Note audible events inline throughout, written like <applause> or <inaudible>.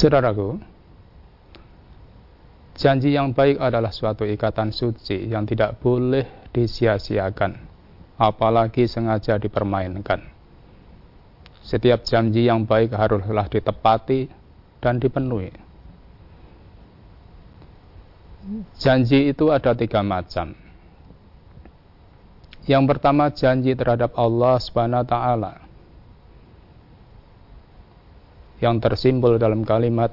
Saudaraku, janji yang baik adalah suatu ikatan suci yang tidak boleh disia-siakan, apalagi sengaja dipermainkan. Setiap janji yang baik haruslah ditepati dan dipenuhi. Janji itu ada tiga macam. Yang pertama janji terhadap Allah Subhanahu wa taala yang tersimbol dalam kalimat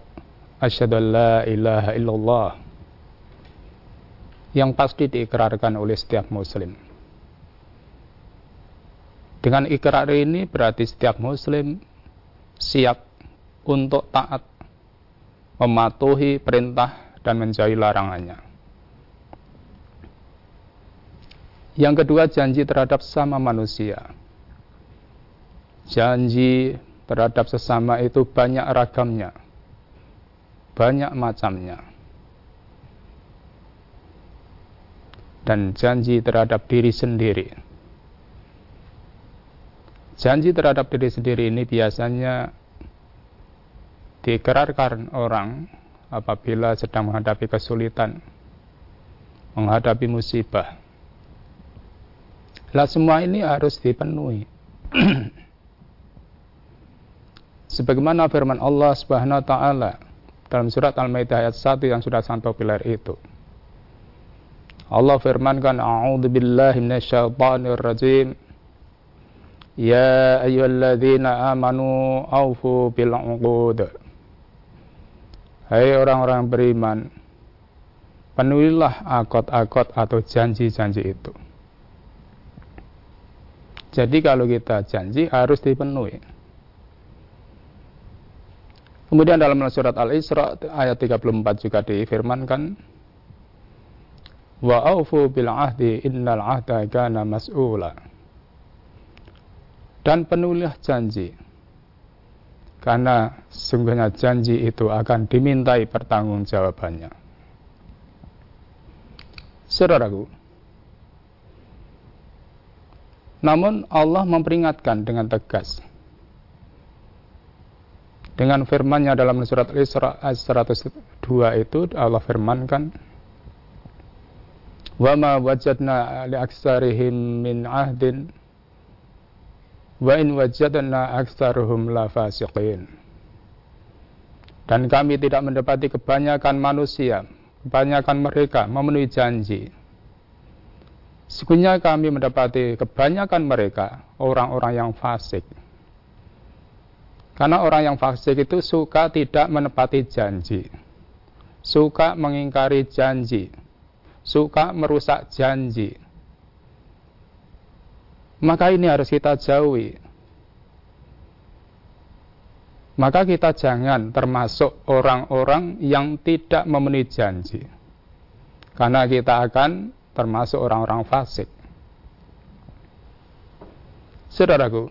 asyhadu la ilaha illallah yang pasti diikrarkan oleh setiap muslim. Dengan ikrar ini berarti setiap muslim siap untuk taat mematuhi perintah dan menjauhi larangannya. Yang kedua janji terhadap sama manusia. Janji terhadap sesama itu banyak ragamnya, banyak macamnya. Dan janji terhadap diri sendiri. Janji terhadap diri sendiri ini biasanya dikerarkan orang apabila sedang menghadapi kesulitan, menghadapi musibah. Lah semua ini harus dipenuhi. <clears throat> sebagaimana firman Allah Subhanahu wa taala dalam surat Al-Maidah ayat 1 yang sudah santo pilar itu. Allah firmankan a'udzu billahi minasyaitonir rajim. Ya ayyuhalladzina amanu aufu bil 'uqud. Hai orang-orang beriman, penuhilah akot-akot atau janji-janji itu. Jadi kalau kita janji harus dipenuhi. Kemudian dalam surat Al-Isra ayat 34 juga difirmankan wa aufu bil ahdi innal ahda kana mas'ula. Dan penulilah janji. Karena sungguhnya janji itu akan dimintai pertanggungjawabannya. Saudaraku, namun Allah memperingatkan dengan tegas dengan firman-Nya dalam surat Al-Isra ayat 102 itu Allah firmankan Wa ma wajadna li aksarihim min ahdin wa in wajadna aksaruhum la fasiqin. Dan kami tidak mendapati kebanyakan manusia, kebanyakan mereka memenuhi janji. Sekunya kami mendapati kebanyakan mereka orang-orang yang fasik. Karena orang yang fasik itu suka tidak menepati janji, suka mengingkari janji, suka merusak janji. Maka ini harus kita jauhi. Maka kita jangan termasuk orang-orang yang tidak memenuhi janji. Karena kita akan termasuk orang-orang fasik. Saudaraku,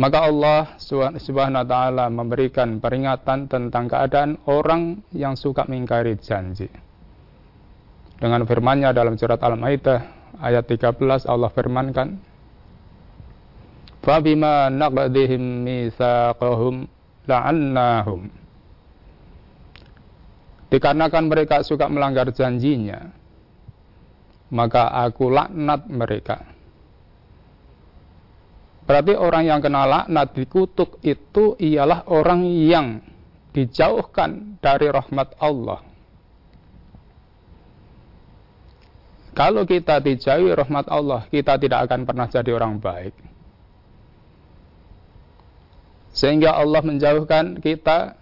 maka Allah Subhanahu wa taala memberikan peringatan tentang keadaan orang yang suka mengingkari janji. Dengan firman-Nya dalam surat Al-Maidah ayat 13 Allah firmankan Fabima naqdihim mitsaqahum la'annahum Dikarenakan mereka suka melanggar janjinya maka aku laknat mereka Berarti orang yang kena laknat dikutuk itu ialah orang yang dijauhkan dari rahmat Allah. Kalau kita dijauhi rahmat Allah, kita tidak akan pernah jadi orang baik. Sehingga Allah menjauhkan kita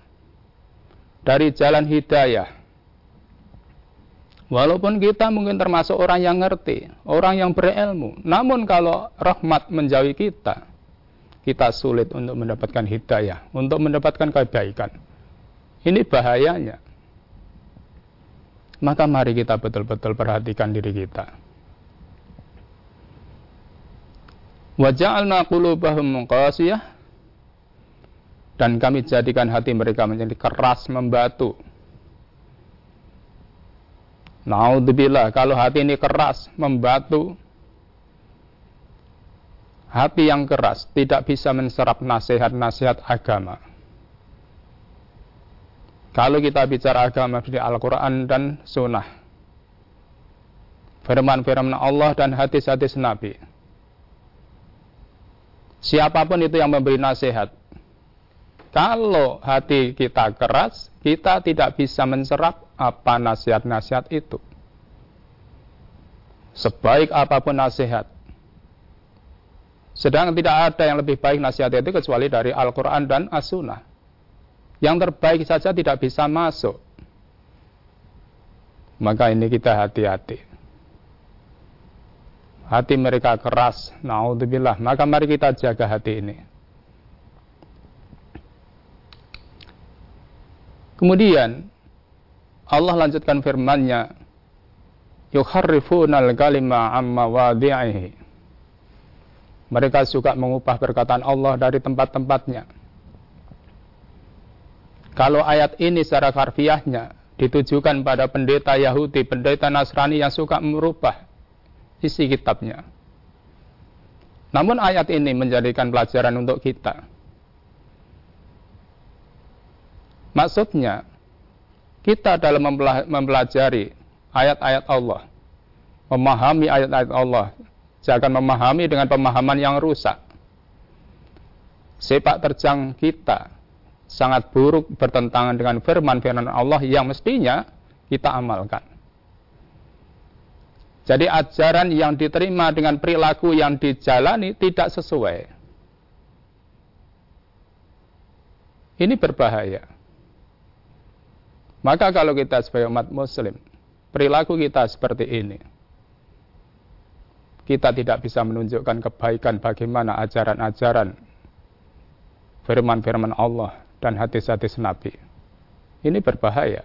dari jalan hidayah. Walaupun kita mungkin termasuk orang yang ngerti, orang yang berilmu, namun kalau rahmat menjauhi kita, kita sulit untuk mendapatkan hidayah, untuk mendapatkan kebaikan. Ini bahayanya. Maka mari kita betul-betul perhatikan diri kita. Waja'alna qulubahum qasiyah dan kami jadikan hati mereka menjadi keras membatu Naudzubillah, kalau hati ini keras, membatu, hati yang keras tidak bisa menserap nasihat-nasihat agama. Kalau kita bicara agama di Al-Quran dan Sunnah, firman-firman Allah dan hadis-hadis Nabi. Siapa pun itu yang memberi nasihat, kalau hati kita keras, kita tidak bisa menserap apa nasihat-nasihat itu. Sebaik apa pun nasihat, sedang tidak ada yang lebih baik nasihat itu kecuali dari Al-Quran dan As-Sunnah. Yang terbaik saja tidak bisa masuk. Maka ini kita hati-hati. Hati mereka keras. Na'udzubillah. Maka mari kita jaga hati ini. Kemudian Allah lanjutkan firman-Nya, "Yukharrifuna al-kalima amma wadi'ihi." Mereka suka mengubah perkataan Allah dari tempat-tempatnya. Kalau ayat ini secara harfiahnya ditujukan pada pendeta Yahudi, pendeta Nasrani yang suka merubah isi kitabnya. Namun ayat ini menjadikan pelajaran untuk kita. Maksudnya, kita dalam mempelajari ayat-ayat Allah, memahami ayat-ayat Allah, jangan memahami dengan pemahaman yang rusak. Sepak terjang kita sangat buruk bertentangan dengan firman-firman Allah yang mestinya kita amalkan. Jadi ajaran yang diterima dengan perilaku yang dijalani tidak sesuai. Ini berbahaya. Maka kalau kita sebagai umat muslim, perilaku kita seperti ini. Kita tidak bisa menunjukkan kebaikan bagaimana ajaran-ajaran firman-firman Allah dan hadis-hadis Nabi. Ini berbahaya.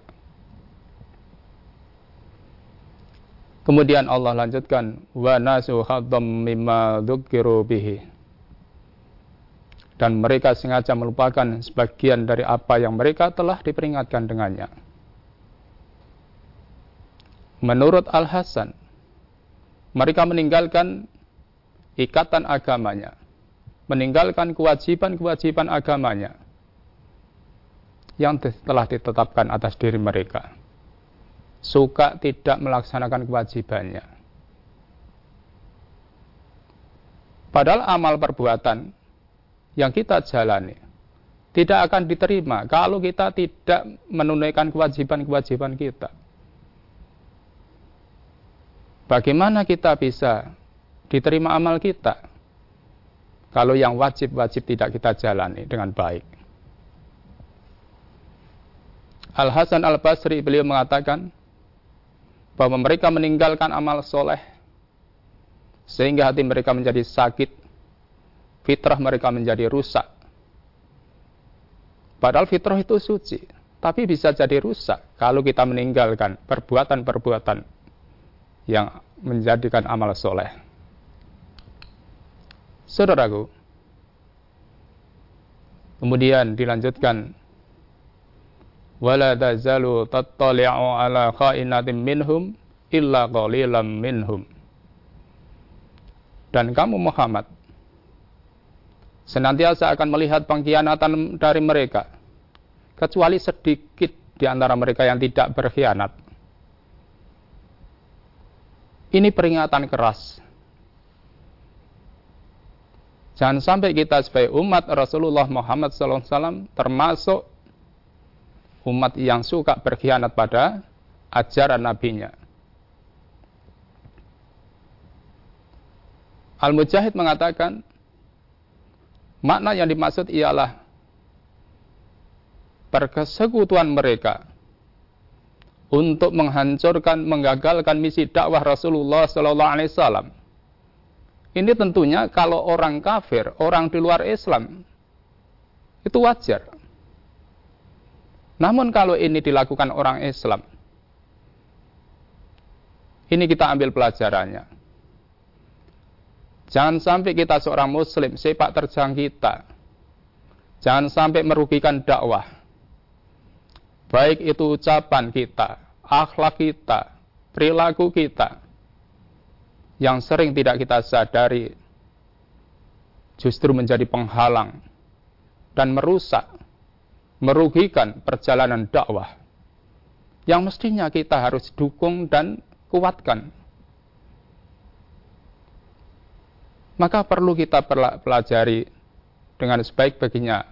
Kemudian Allah lanjutkan wa nasu mimma bihi. Dan mereka sengaja melupakan sebagian dari apa yang mereka telah diperingatkan dengannya. Menurut Al-Hasan, mereka meninggalkan ikatan agamanya, meninggalkan kewajiban-kewajiban agamanya, yang telah ditetapkan atas diri mereka. Suka tidak melaksanakan kewajibannya. Padahal amal perbuatan yang kita jalani tidak akan diterima kalau kita tidak menunaikan kewajiban-kewajiban kita. Bagaimana kita bisa diterima amal kita kalau yang wajib-wajib tidak kita jalani dengan baik? Al Hasan Al Basri beliau mengatakan bahwa mereka meninggalkan amal soleh sehingga hati mereka menjadi sakit, fitrah mereka menjadi rusak. Padahal fitrah itu suci, tapi bisa jadi rusak kalau kita meninggalkan perbuatan-perbuatan yang menjadikan amal soleh. Saudaraku, kemudian dilanjutkan wala tazalu tattali'u ala khainatin minhum illa qalilan minhum dan kamu Muhammad senantiasa akan melihat pengkhianatan dari mereka kecuali sedikit di antara mereka yang tidak berkhianat ini peringatan keras Jangan sampai kita sebagai umat Rasulullah Muhammad SAW termasuk umat yang suka berkhianat pada ajaran nabinya. Al-Mujahid mengatakan, makna yang dimaksud ialah perkesekutuan mereka untuk menghancurkan, menggagalkan misi dakwah Rasulullah Sallallahu Alaihi Wasallam. Ini tentunya kalau orang kafir, orang di luar Islam, itu wajar. Namun kalau ini dilakukan orang Islam, ini kita ambil pelajarannya. Jangan sampai kita seorang muslim sepak terjang kita. Jangan sampai merugikan dakwah. Baik itu ucapan kita, akhlak kita, perilaku kita yang sering tidak kita sadari justru menjadi penghalang dan merusak merugikan perjalanan dakwah yang mestinya kita harus dukung dan kuatkan. Maka perlu kita pelajari dengan sebaik-baiknya.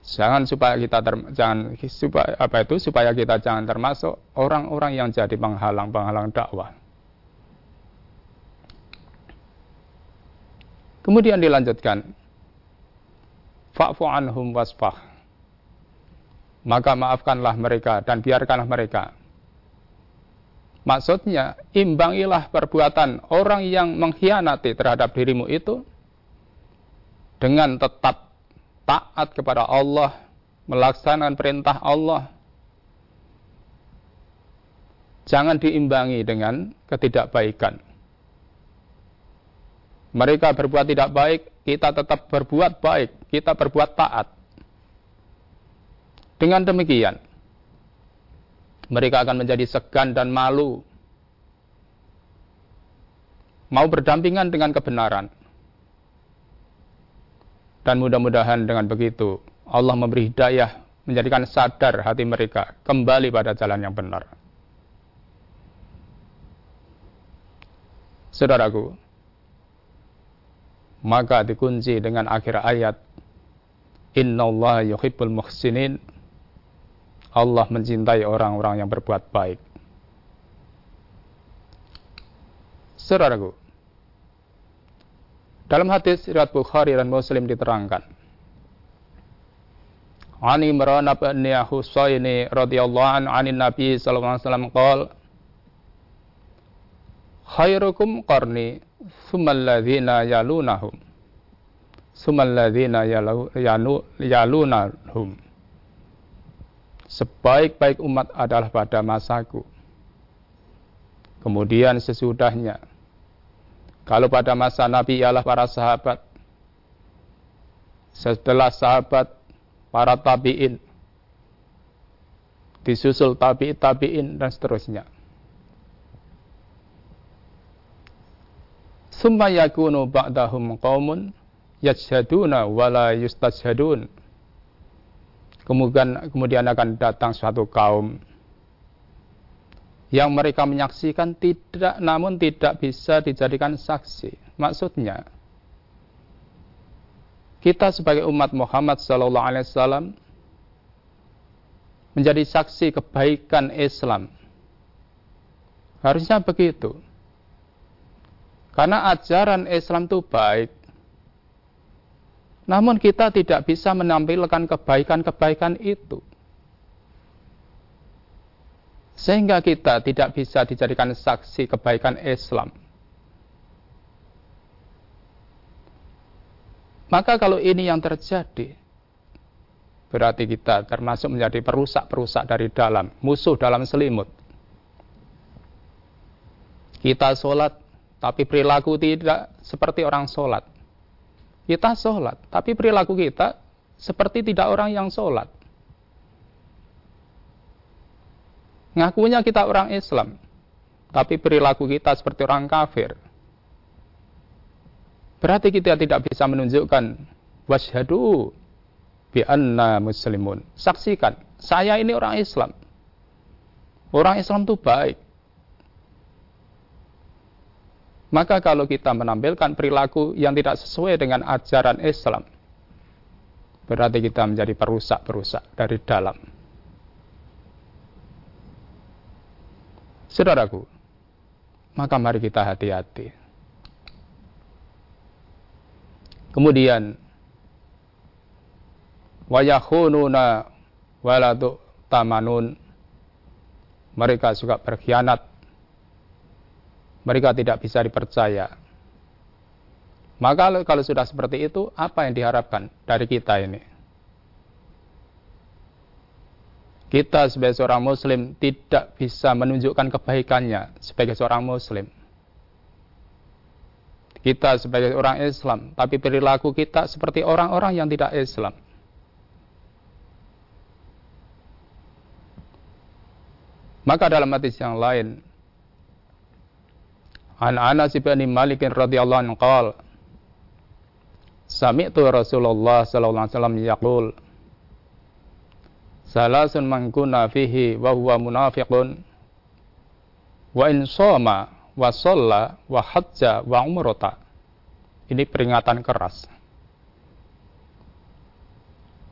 Jangan supaya kita ter, jangan supaya apa itu supaya kita jangan termasuk orang-orang yang jadi penghalang-penghalang dakwah. Kemudian dilanjutkan, fa'fu anhum wasfah. Maka maafkanlah mereka dan biarkanlah mereka. Maksudnya, imbangilah perbuatan orang yang mengkhianati terhadap dirimu itu dengan tetap taat kepada Allah, melaksanakan perintah Allah. Jangan diimbangi dengan ketidakbaikan. Mereka berbuat tidak baik, kita tetap berbuat baik, kita berbuat taat. Dengan demikian, mereka akan menjadi segan dan malu. Mau berdampingan dengan kebenaran. Dan mudah-mudahan dengan begitu, Allah memberi hidayah, menjadikan sadar hati mereka kembali pada jalan yang benar. Saudaraku, maka dikunci dengan akhir ayat Innallaha yuhibbul muhsinin Allah mencintai orang-orang yang berbuat baik Saudaraku dalam hadis riwayat Bukhari dan Muslim diterangkan Ani Imran bin Husaini radhiyallahu anhu anin Nabi sallallahu alaihi wasallam qala Khairukum qarni sumalladzina yalunahum sumalladzina yalunahum. Sebaik-baik umat adalah pada masaku. Kemudian sesudahnya kalau pada masa Nabi ialah para sahabat. Setelah sahabat para tabi'in. Disusul tabi tabi'in dan seterusnya. Summa yakunu ba'dahum qaumun yajhaduna wala yustajhadun. Kemudian kemudian akan datang suatu kaum yang mereka menyaksikan tidak namun tidak bisa dijadikan saksi. Maksudnya kita sebagai umat Muhammad sallallahu alaihi wasallam menjadi saksi kebaikan Islam. Harusnya begitu. Karena ajaran Islam itu baik. Namun kita tidak bisa menampilkan kebaikan-kebaikan itu. Sehingga kita tidak bisa dijadikan saksi kebaikan Islam. Maka kalau ini yang terjadi, berarti kita termasuk menjadi perusak-perusak dari dalam, musuh dalam selimut. Kita sholat tapi perilaku tidak seperti orang sholat. Kita sholat, tapi perilaku kita seperti tidak orang yang sholat. Ngakunya kita orang Islam, tapi perilaku kita seperti orang kafir. Berarti kita tidak bisa menunjukkan washadu bi anna muslimun. Saksikan, saya ini orang Islam. Orang Islam itu baik. Maka kalau kita menampilkan perilaku yang tidak sesuai dengan ajaran Islam, berarti kita menjadi perusak-perusak dari dalam. Saudaraku, maka mari kita hati-hati. Kemudian wayakhununa waladu tamanun mereka juga berkhianat mereka tidak bisa dipercaya. Maka kalau sudah seperti itu, apa yang diharapkan dari kita ini? Kita sebagai seorang muslim tidak bisa menunjukkan kebaikannya sebagai seorang muslim. Kita sebagai orang Islam, tapi perilaku kita seperti orang-orang yang tidak Islam. Maka dalam hadis yang lain, An Anas bin Malik radhiyallahu anhu qala Sami'tu Rasulullah sallallahu alaihi wasallam yaqul Salasun man kunna fihi wa huwa munafiqun wa in shoma wa shalla wa hajja wa umrata. Ini peringatan keras.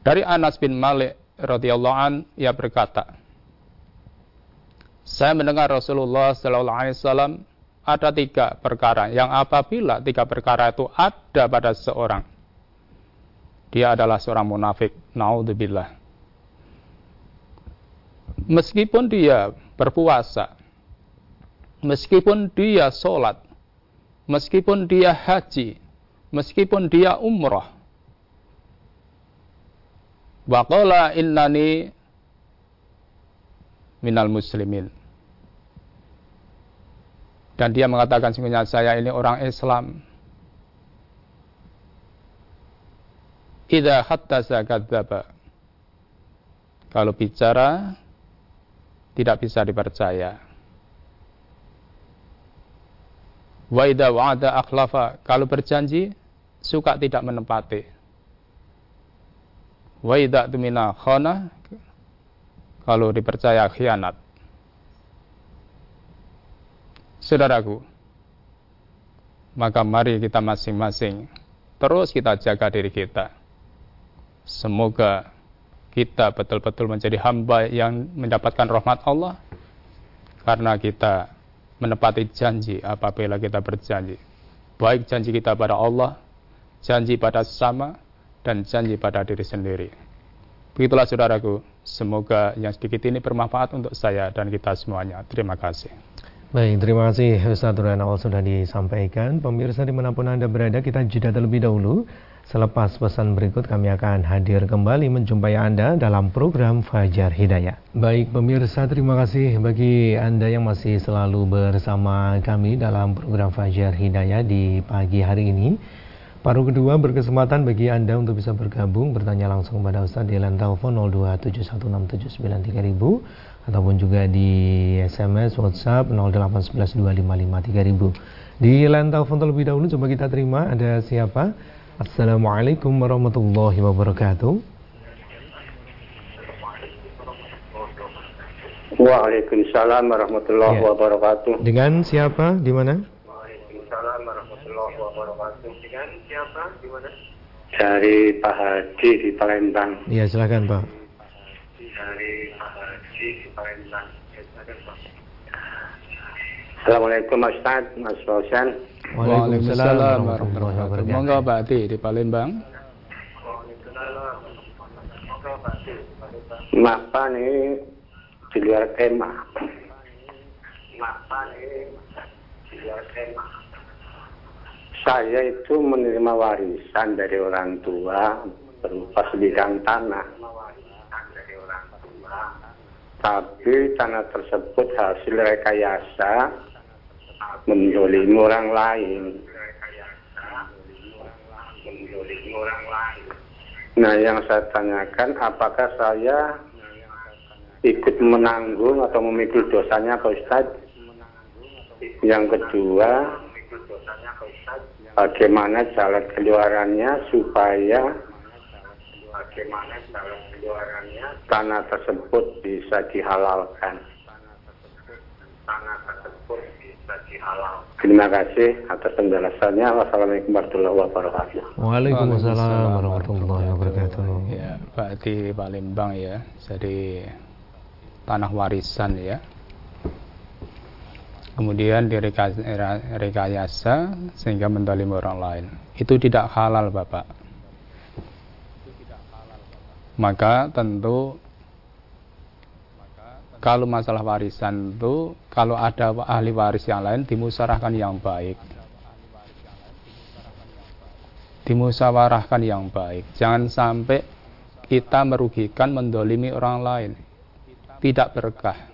Dari Anas bin Malik radhiyallahu an ia berkata, saya mendengar Rasulullah sallallahu alaihi wasallam ada tiga perkara yang apabila tiga perkara itu ada pada seorang dia adalah seorang munafik naudzubillah meskipun dia berpuasa, meskipun dia sholat, meskipun dia haji, meskipun dia umrah, waqala innani minal muslimin. Dan dia mengatakan sesungguhnya saya ini orang Islam. Idza haddasa kadzdzaba. Kalau bicara tidak bisa dipercaya. Wa idza wa'ada akhlafa, kalau berjanji suka tidak menepati. Wa idza tumina khana, kalau dipercaya khianat. Saudaraku, maka mari kita masing-masing terus kita jaga diri kita. Semoga kita betul-betul menjadi hamba yang mendapatkan rahmat Allah karena kita menepati janji apabila kita berjanji. Baik janji kita pada Allah, janji pada sesama, dan janji pada diri sendiri. Begitulah saudaraku, semoga yang sedikit ini bermanfaat untuk saya dan kita semuanya. Terima kasih. Baik, terima kasih Ustaz awal sudah disampaikan. Pemirsa di mana pun Anda berada, kita jeda terlebih dahulu. Selepas pesan berikut kami akan hadir kembali menjumpai Anda dalam program Fajar Hidayah. Baik pemirsa terima kasih bagi Anda yang masih selalu bersama kami dalam program Fajar Hidayah di pagi hari ini. Paruh kedua berkesempatan bagi Anda untuk bisa bergabung bertanya langsung kepada Ustaz di line telepon 02716793000 ataupun juga di SMS WhatsApp 08112553000. Di line telepon terlebih dahulu coba kita terima ada siapa? Assalamualaikum warahmatullahi wabarakatuh. Waalaikumsalam warahmatullahi ya. wabarakatuh. Dengan siapa? Di mana? Waalaikumsalam warahmatullahi wabarakatuh. Dengan siapa? Di mana? Dari Pak Haji di Palembang. Iya, silakan Pak. Dari Pak Haji di Palembang. Ya, silakan Pak. Assalamualaikum Mas Ustaz, Mas Rosan. Waalaikumsalam warahmatullahi wabarakatuh. Monggo Pak Ati di Palembang. Mapa nih di luar tema. Mapa nih di luar tema. Saya itu menerima warisan dari orang tua berupa sebidang tanah. Tapi tanah tersebut hasil rekayasa menzolimi orang lain. Nah, yang saya tanyakan, apakah saya ikut menanggung atau memikul dosanya Pak Ustadz? Yang kedua, bagaimana jalan keluarannya supaya tanah tersebut bisa dihalalkan. Terima kasih atas penjelasannya. Wassalamualaikum warahmatullahi wabarakatuh. Waalaikumsalam warahmatullahi wabarakatuh. Ya, Pak di Palembang ya. Jadi tanah warisan ya. Kemudian direkayasa sehingga mendalim orang lain. Itu tidak halal, Bapak. Maka tentu kalau masalah warisan itu kalau ada ahli waris yang lain dimusyawarahkan yang baik dimusyawarahkan yang baik jangan sampai kita merugikan mendolimi orang lain tidak berkah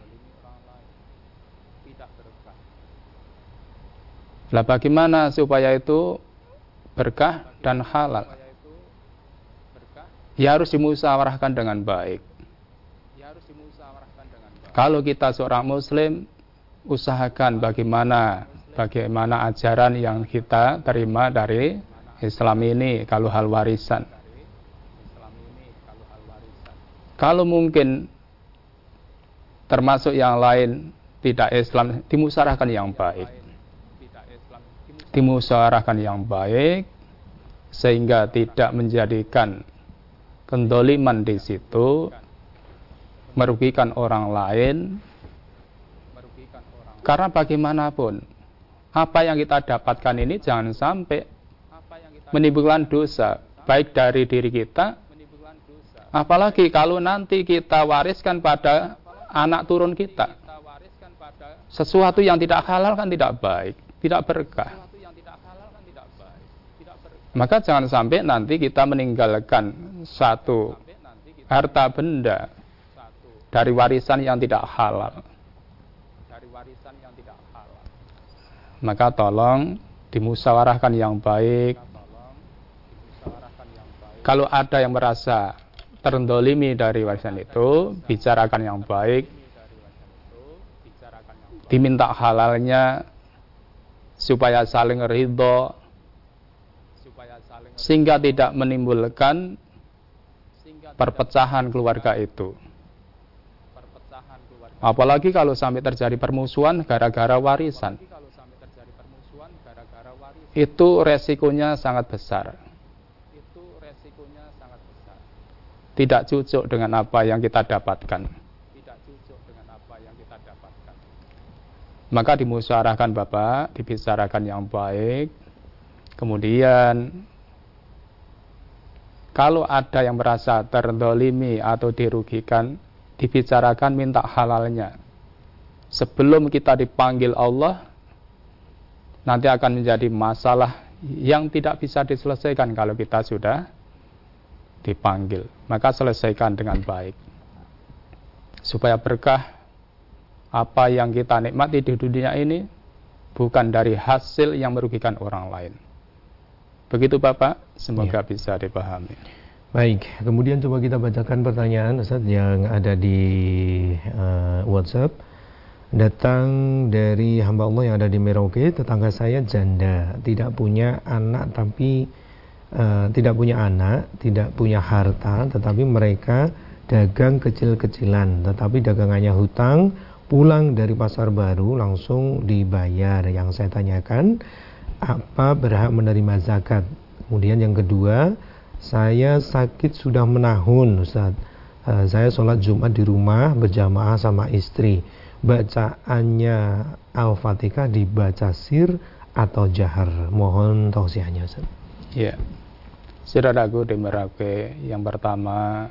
Lah bagaimana supaya itu berkah dan halal? Ya harus dimusyawarahkan dengan baik. Kalau kita seorang muslim usahakan bagaimana bagaimana ajaran yang kita terima dari Islam ini kalau hal warisan. kalau mungkin termasuk yang lain tidak Islam dimusyawarahkan yang baik dimusyawarahkan yang baik sehingga tidak menjadikan kendoliman di situ merugikan orang lain. Karena bagaimanapun apa yang kita dapatkan ini jangan sampai menimbulkan dosa baik dari diri kita apalagi kalau nanti kita wariskan pada anak turun kita. Sesuatu yang tidak halal kan tidak baik tidak berkah. Maka jangan sampai nanti kita meninggalkan satu harta benda dari warisan yang tidak halal. Maka tolong dimusyawarahkan yang baik. Kalau ada yang merasa terendolimi dari warisan itu, bicarakan yang baik, diminta halalnya supaya saling ridho, sehingga tidak menimbulkan perpecahan keluarga itu. Apalagi kalau sampai terjadi permusuhan gara-gara warisan. Itu resikonya sangat besar. tidak cocok dengan apa yang kita dapatkan. Maka dimusyawarahkan Bapak, dibicarakan yang baik. Kemudian kalau ada yang merasa terdolimi atau dirugikan, dibicarakan minta halalnya. Sebelum kita dipanggil Allah, nanti akan menjadi masalah yang tidak bisa diselesaikan kalau kita sudah dipanggil. Maka selesaikan dengan baik. Supaya berkah apa yang kita nikmati di dunia ini bukan dari hasil yang merugikan orang lain. Begitu Bapak, semoga ya. bisa dipahami. Baik, kemudian coba kita bacakan pertanyaan Ustaz yang ada di uh, WhatsApp. Datang dari hamba Allah yang ada di Merauke, tetangga saya janda, tidak punya anak tapi uh, tidak punya anak, tidak punya harta, tetapi mereka dagang kecil-kecilan, tetapi dagangannya hutang, pulang dari pasar baru langsung dibayar. Yang saya tanyakan, apa berhak menerima zakat? Kemudian yang kedua, saya sakit sudah menahun, Ustaz. Uh, saya sholat Jumat di rumah berjamaah sama istri. Bacaannya Al-Fatihah dibaca sir atau jahar. Mohon tausiahnya, Ustaz. Ya. Saudaraku di Merauke yang pertama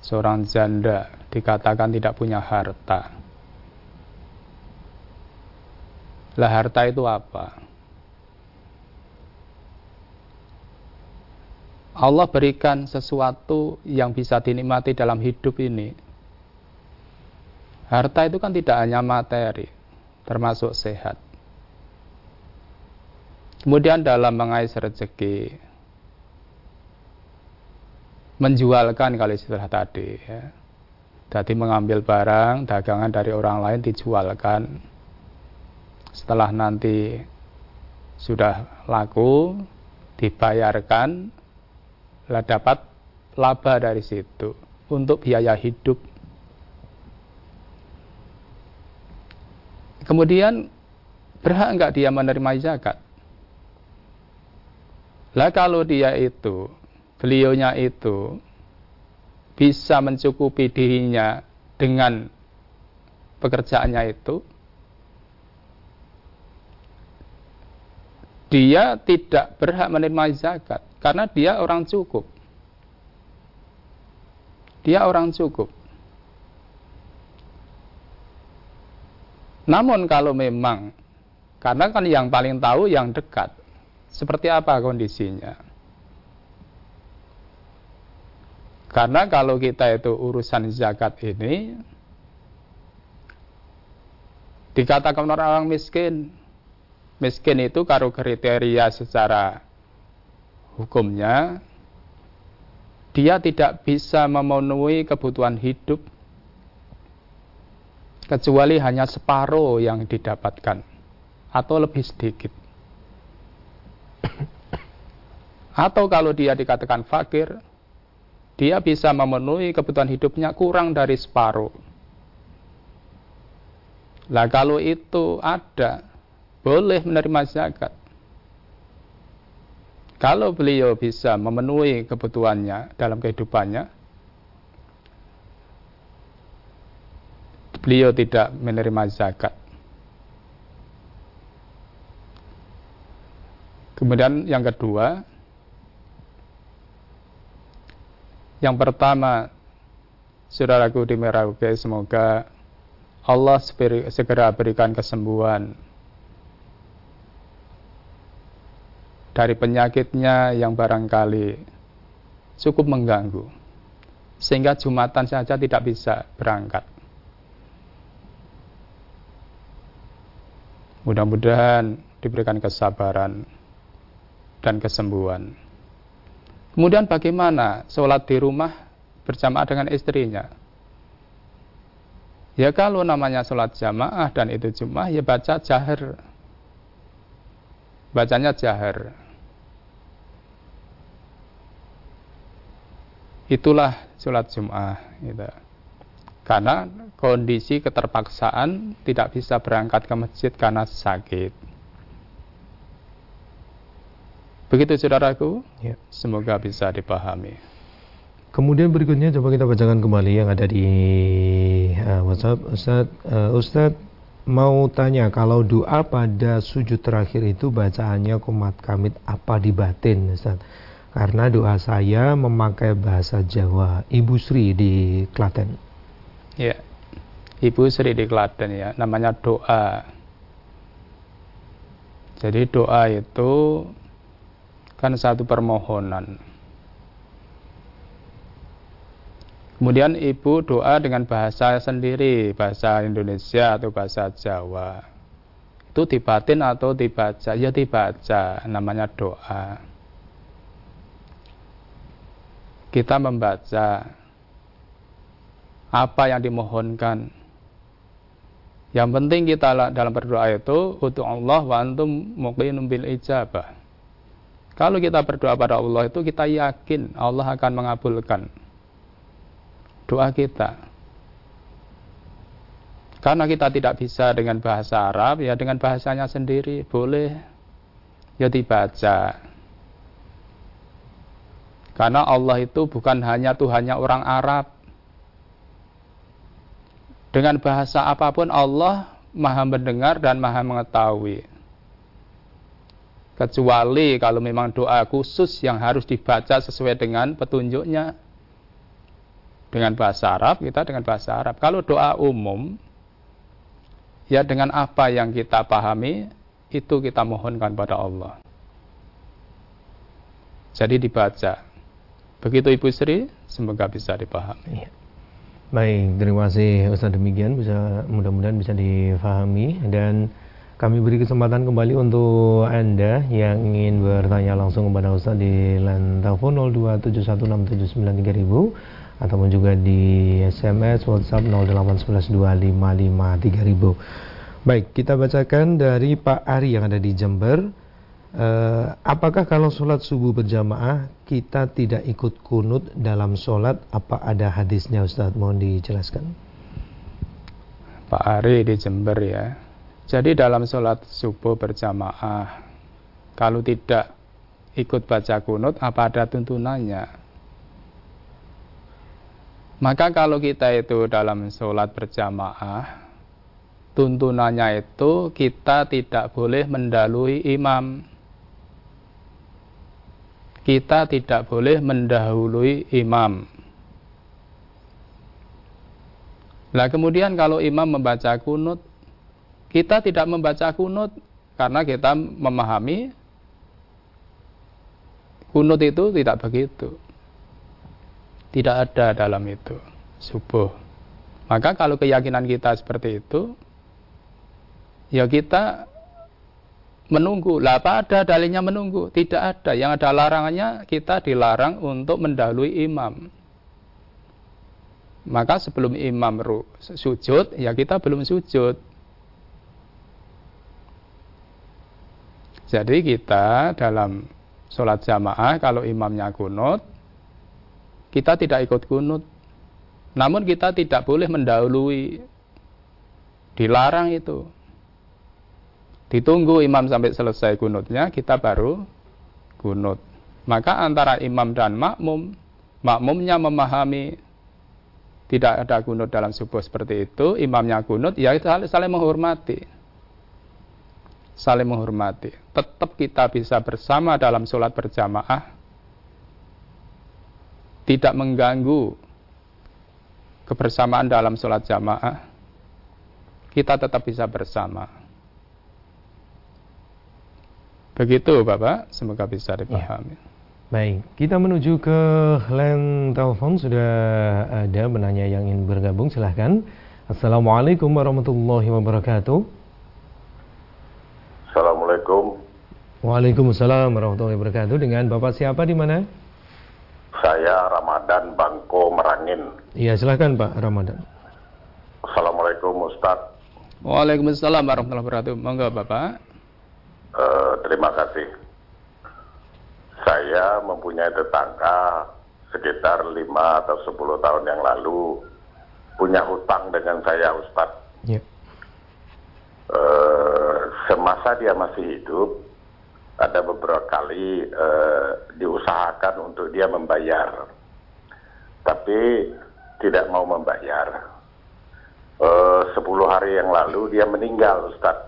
seorang janda dikatakan tidak punya harta. Lah harta itu apa? Allah berikan sesuatu yang bisa dinikmati dalam hidup ini. Harta itu kan tidak hanya materi, termasuk sehat. Kemudian dalam mengais rezeki, menjualkan kalau istilah tadi ya. Jadi mengambil barang dagangan dari orang lain dijualkan. Setelah nanti sudah laku dibayarkan lah dapat laba dari situ untuk biaya hidup. Kemudian berhak enggak dia menerima zakat? Lah kalau dia itu beliaunya itu bisa mencukupi dirinya dengan pekerjaannya itu, dia tidak berhak menerima zakat karena dia orang cukup. Dia orang cukup. Namun kalau memang karena kan yang paling tahu yang dekat seperti apa kondisinya. Karena kalau kita itu urusan zakat ini dikatakan orang miskin. Miskin itu kalau kriteria secara hukumnya dia tidak bisa memenuhi kebutuhan hidup kecuali hanya separuh yang didapatkan atau lebih sedikit. <coughs> Atau kalau dia dikatakan fakir, dia bisa memenuhi kebutuhan hidupnya kurang dari separuh. Lah kalau itu ada, boleh menerima zakat. Kalau beliau bisa memenuhi kebutuhannya dalam kehidupannya, beliau tidak menerima zakat. Kemudian yang kedua, yang pertama, saudaraku di Merauke, semoga Allah segera berikan kesembuhan dari penyakitnya yang barangkali cukup mengganggu, sehingga Jumatan saja tidak bisa berangkat. Mudah-mudahan diberikan kesabaran dan kesembuhan. Kemudian bagaimana sholat di rumah berjamaah dengan istrinya? Ya kalau namanya sholat jamaah dan itu jumah ya baca jahar. Bacanya jahar. Itulah sholat jumah. Gitu. Karena kondisi keterpaksaan tidak bisa berangkat ke masjid karena sakit. Begitu saudaraku, ya. semoga bisa dipahami. Kemudian berikutnya coba kita bacakan kembali yang ada di uh, WhatsApp. Ustaz, uh, Ustaz mau tanya kalau doa pada sujud terakhir itu bacaannya komat kamit apa di batin Ustaz? Karena doa saya memakai bahasa Jawa. Ibu Sri di Klaten. Ya, Ibu Sri di Klaten ya, namanya doa. Jadi doa itu kan satu permohonan. Kemudian ibu doa dengan bahasa sendiri, bahasa Indonesia atau bahasa Jawa. Itu dibatin atau dibaca? Ya dibaca, namanya doa. Kita membaca apa yang dimohonkan. Yang penting kita dalam berdoa itu untuk Allah wa antum muqinum bil ijabah. Kalau kita berdoa pada Allah itu kita yakin Allah akan mengabulkan doa kita. Karena kita tidak bisa dengan bahasa Arab, ya dengan bahasanya sendiri boleh ya dibaca. Karena Allah itu bukan hanya Tuhannya orang Arab. Dengan bahasa apa pun Allah maha mendengar dan maha mengetahui. Kecuali kalau memang doa khusus yang harus dibaca sesuai dengan petunjuknya. Dengan bahasa Arab kita dengan bahasa Arab. Kalau doa umum ya dengan apa yang kita pahami itu kita mohonkan pada Allah. Jadi dibaca begitu Ibu Sri semoga bisa dipahami ya. Baik, terima kasih Ustaz demikian bisa mudah-mudahan bisa difahami dan kami beri kesempatan kembali untuk Anda yang ingin bertanya langsung kepada Ustaz di telepon 02716793000 ataupun juga di SMS WhatsApp 08112553000. Baik, kita bacakan dari Pak Ari yang ada di Jember. Uh, apakah kalau sholat subuh berjamaah kita tidak ikut kunut dalam sholat? Apa ada hadisnya Ustaz? Mohon dijelaskan. Pak Ari di Jember ya. Jadi dalam sholat subuh berjamaah, kalau tidak ikut baca kunut, apa ada tuntunannya? Maka kalau kita itu dalam sholat berjamaah, tuntunannya itu kita tidak boleh mendahului imam. Kita tidak boleh mendahului imam. Nah kemudian kalau imam membaca kunut, kita tidak membaca kunut karena kita memahami kunut itu tidak begitu. Tidak ada dalam itu subuh. Maka kalau keyakinan kita seperti itu, ya kita menunggu. Lah apa ada dalilnya menunggu? Tidak ada. Yang ada larangannya kita dilarang untuk mendahului imam. Maka sebelum imam sujud, ya kita belum sujud. Jadi kita dalam sholat jamaah kalau imamnya kunut, kita tidak ikut kunut. Namun kita tidak boleh mendahului. Dilarang itu. Ditunggu imam sampai selesai kunutnya, kita baru kunut. Maka antara imam dan makmum, makmumnya memahami tidak ada kunut dalam subuh seperti itu, imamnya kunut, ya saling menghormati. Saling menghormati. Tetap kita bisa bersama dalam sholat berjamaah, tidak mengganggu kebersamaan dalam sholat jamaah, kita tetap bisa bersama. Begitu Bapak, semoga bisa dipahami. Ya. Baik, kita menuju ke line telepon sudah ada menanya yang ingin bergabung silahkan. Assalamualaikum warahmatullahi wabarakatuh. Assalamualaikum. Waalaikumsalam warahmatullahi wabarakatuh. Dengan Bapak siapa di mana? Saya Ramadan Bangko Merangin. Iya, silahkan Pak Ramadan. Assalamualaikum Ustaz. Waalaikumsalam warahmatullahi wabarakatuh. Monggo Bapak. Uh, terima kasih saya mempunyai tetangga sekitar lima atau sepuluh tahun yang lalu punya hutang dengan saya Ustadz. Ya. E, semasa dia masih hidup, ada beberapa kali e, diusahakan untuk dia membayar, tapi tidak mau membayar. Sepuluh hari yang lalu dia meninggal Ustadz.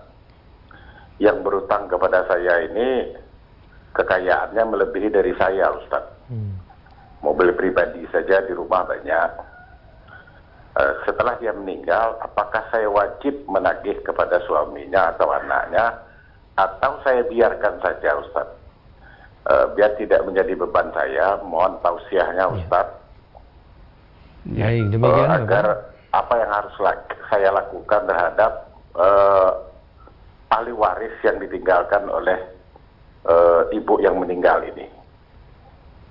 Yang berutang kepada saya ini kekayaannya melebihi dari saya Ustaz. Hmm. Mobil pribadi saja di rumah banyak. Uh, setelah dia meninggal, apakah saya wajib menagih kepada suaminya atau anaknya, atau saya biarkan saja Ustaz? Uh, biar tidak menjadi beban saya, mohon tausiahnya ya. Ustaz. Ya, demikian, uh, agar apa yang harus saya lakukan terhadap uh, ahli waris yang ditinggalkan oleh uh, ibu yang meninggal ini.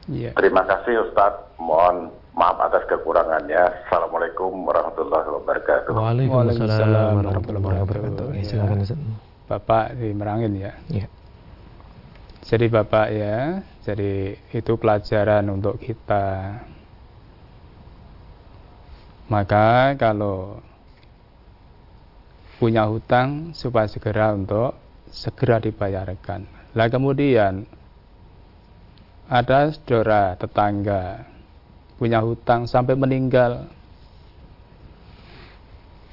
Yeah. Terima kasih Ustadz. Mohon maaf atas kekurangannya. Assalamualaikum warahmatullahi wabarakatuh. Waalaikumsalam warahmatullahi wabarakatuh. Ya, silakan Bapak di Merangin ya. Yeah. Jadi Bapak ya, jadi itu pelajaran untuk kita. Maka kalau punya hutang supaya segera untuk segera dibayarkan. Lah kemudian ada saudara tetangga punya hutang sampai meninggal.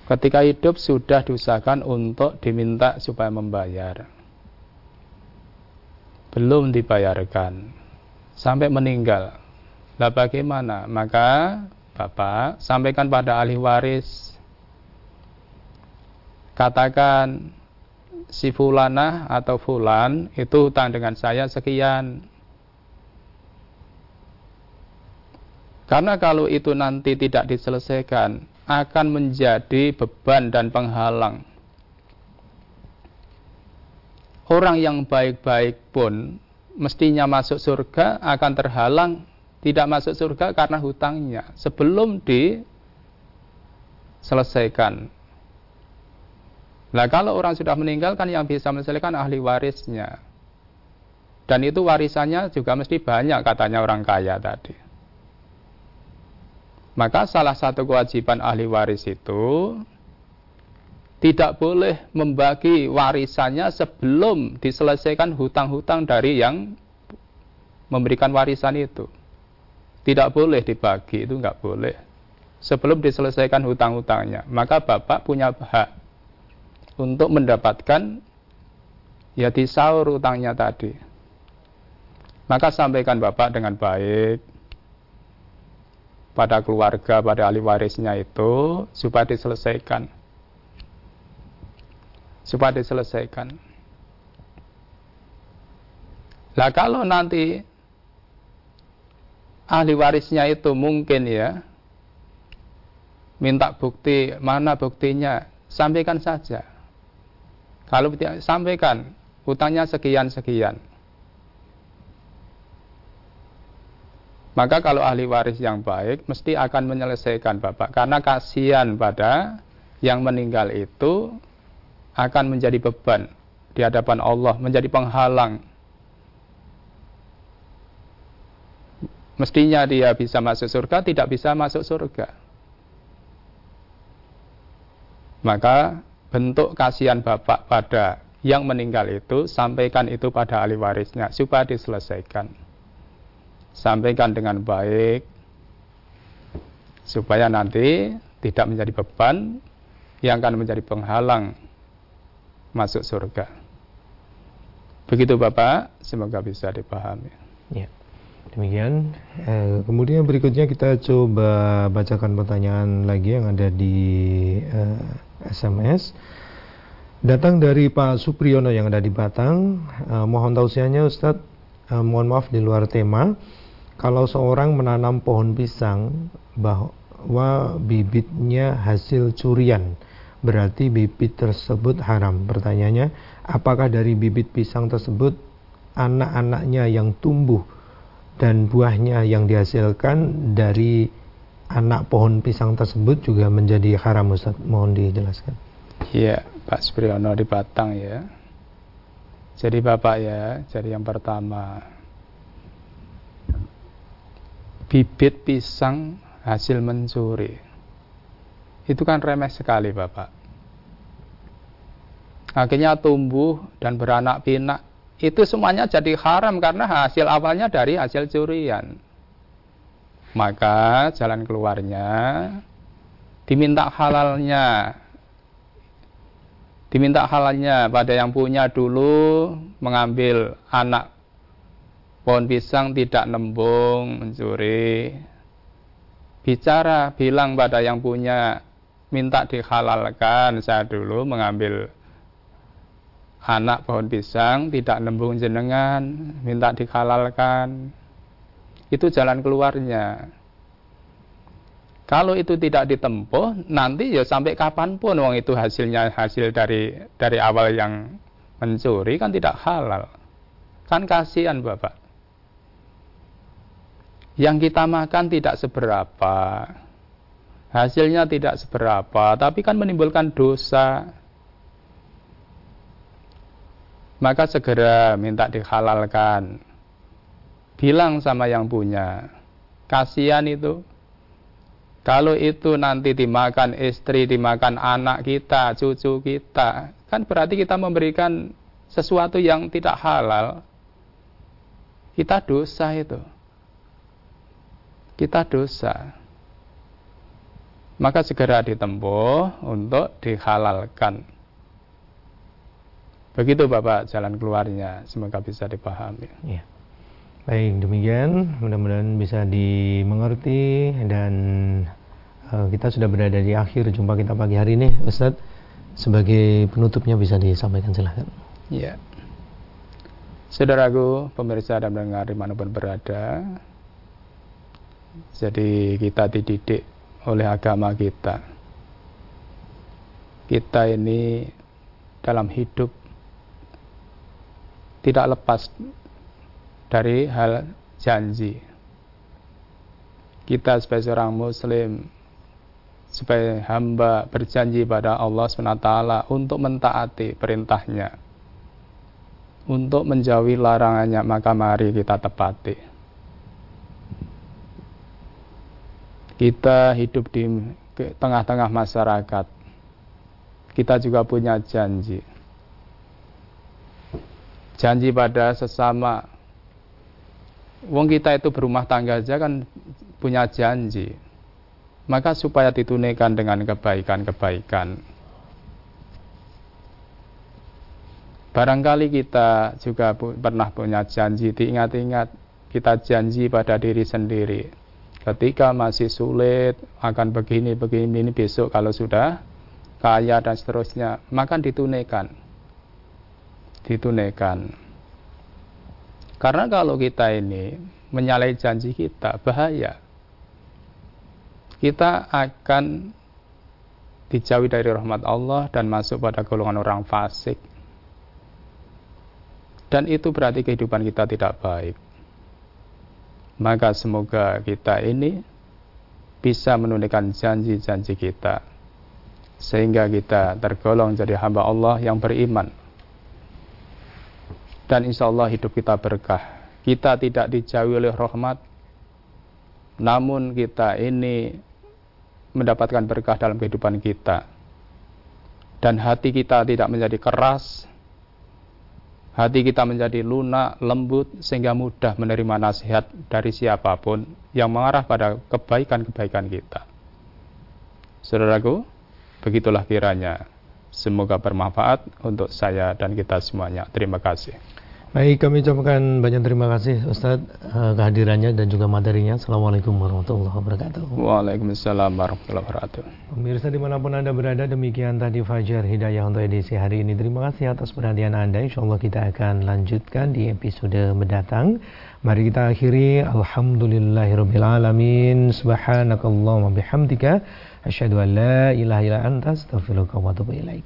Ketika hidup sudah diusahakan untuk diminta supaya membayar. Belum dibayarkan sampai meninggal. Lah bagaimana? Maka Bapak sampaikan pada ahli waris katakan si fulana atau fulan itu hutang dengan saya sekian. Karena kalau itu nanti tidak diselesaikan, akan menjadi beban dan penghalang. Orang yang baik-baik pun mestinya masuk surga akan terhalang tidak masuk surga karena hutangnya sebelum diselesaikan Nah kalau orang sudah meninggal kan yang bisa menyelesaikan ahli warisnya. Dan itu warisannya juga mesti banyak katanya orang kaya tadi. Maka salah satu kewajiban ahli waris itu tidak boleh membagi warisannya sebelum diselesaikan hutang-hutang dari yang memberikan warisan itu. Tidak boleh dibagi, itu nggak boleh. Sebelum diselesaikan hutang-hutangnya. Maka Bapak punya hak untuk mendapatkan ya disaur utangnya tadi. Maka sampaikan Bapak dengan baik pada keluarga, pada ahli warisnya itu supaya diselesaikan. Supaya diselesaikan. Lah kalau nanti ahli warisnya itu mungkin ya minta bukti, mana buktinya? Sampaikan saja kalau sampaikan hutangnya sekian-sekian. Maka kalau ahli waris yang baik mesti akan menyelesaikan Bapak karena kasihan pada yang meninggal itu akan menjadi beban di hadapan Allah, menjadi penghalang mestinya dia bisa masuk surga, tidak bisa masuk surga. Maka bentuk kasihan bapak pada yang meninggal itu, sampaikan itu pada ahli warisnya supaya diselesaikan. Sampaikan dengan baik, supaya nanti tidak menjadi beban yang akan menjadi penghalang masuk surga. Begitu Bapak, semoga bisa dipahami. Ya. Demikian. Eh, kemudian berikutnya kita coba bacakan pertanyaan lagi yang ada di eh, SMS. Datang dari Pak Supriyono yang ada di Batang. Eh, mohon tausiahnya Ustadz. Eh, mohon maaf di luar tema. Kalau seorang menanam pohon pisang bahwa bibitnya hasil curian, berarti bibit tersebut haram. Pertanyaannya, apakah dari bibit pisang tersebut anak-anaknya yang tumbuh dan buahnya yang dihasilkan dari anak pohon pisang tersebut juga menjadi haram Ustaz. Mohon dijelaskan. Iya, Pak Supriyono di Batang ya. Jadi Bapak ya, jadi yang pertama bibit pisang hasil mencuri. Itu kan remeh sekali Bapak. Akhirnya tumbuh dan beranak pinak itu semuanya jadi haram karena hasil awalnya dari hasil curian. Maka jalan keluarnya diminta halalnya. Diminta halalnya pada yang punya dulu mengambil anak pohon pisang tidak nembung mencuri. Bicara bilang pada yang punya minta dihalalkan saya dulu mengambil anak pohon pisang tidak nembung jenengan, minta dikalalkan. Itu jalan keluarnya. Kalau itu tidak ditempuh, nanti ya sampai kapan pun uang itu hasilnya hasil dari dari awal yang mencuri kan tidak halal. Kan kasihan Bapak. Yang kita makan tidak seberapa. Hasilnya tidak seberapa, tapi kan menimbulkan dosa maka segera minta dihalalkan. Bilang sama yang punya, kasihan itu. Kalau itu nanti dimakan istri, dimakan anak kita, cucu kita, kan berarti kita memberikan sesuatu yang tidak halal. Kita dosa itu. Kita dosa. Maka segera ditempuh untuk dihalalkan. Begitu Bapak jalan keluarnya, semoga bisa dipahami. Ya. Baik, demikian mudah-mudahan bisa dimengerti dan uh, kita sudah berada di akhir jumpa kita pagi hari ini, Ustadz. Sebagai penutupnya bisa disampaikan silahkan. Ya. Saudaraku, pemirsa dan pendengar di mana pun berada, jadi kita dididik oleh agama kita. Kita ini dalam hidup tidak lepas dari hal janji. Kita sebagai seorang muslim sebagai hamba berjanji pada Allah SWT untuk mentaati perintahnya untuk menjauhi larangannya maka mari kita tepati kita hidup di tengah-tengah masyarakat kita juga punya janji janji pada sesama. Wong kita itu berumah tangga aja kan punya janji. Maka supaya ditunaikan dengan kebaikan-kebaikan. Barangkali kita juga pernah punya janji, diingat-ingat kita janji pada diri sendiri. Ketika masih sulit, akan begini, begini, ini besok kalau sudah kaya dan seterusnya, maka ditunaikan ditunaikan. Karena kalau kita ini menyalahi janji kita, bahaya. Kita akan dijauhi dari rahmat Allah dan masuk pada golongan orang fasik. Dan itu berarti kehidupan kita tidak baik. Maka semoga kita ini bisa menunaikan janji-janji kita. Sehingga kita tergolong jadi hamba Allah yang beriman dan insya Allah hidup kita berkah. Kita tidak dijauhi oleh rahmat, namun kita ini mendapatkan berkah dalam kehidupan kita dan hati kita tidak menjadi keras hati kita menjadi lunak, lembut sehingga mudah menerima nasihat dari siapa pun yang mengarah pada kebaikan-kebaikan kita. Saudaraku, begitulah kiranya. Semoga bermanfaat untuk saya dan kita semuanya. Terima kasih. Baik, kami ucapkan banyak terima kasih Ustadz uh, kehadirannya dan juga materinya. Assalamualaikum warahmatullahi wabarakatuh. Waalaikumsalam warahmatullahi wabarakatuh. Pemirsa di mana pun Anda berada, demikian tadi Fajar Hidayah untuk edisi hari ini. Terima kasih atas perhatian Anda. Insya Allah kita akan lanjutkan di episode mendatang. Mari kita akhiri. Alhamdulillahirrabbilalamin. Subhanakallahumma bihamdika. Asyhadu an la ilaha illa anta astaghfiruka wa atubu ilaik.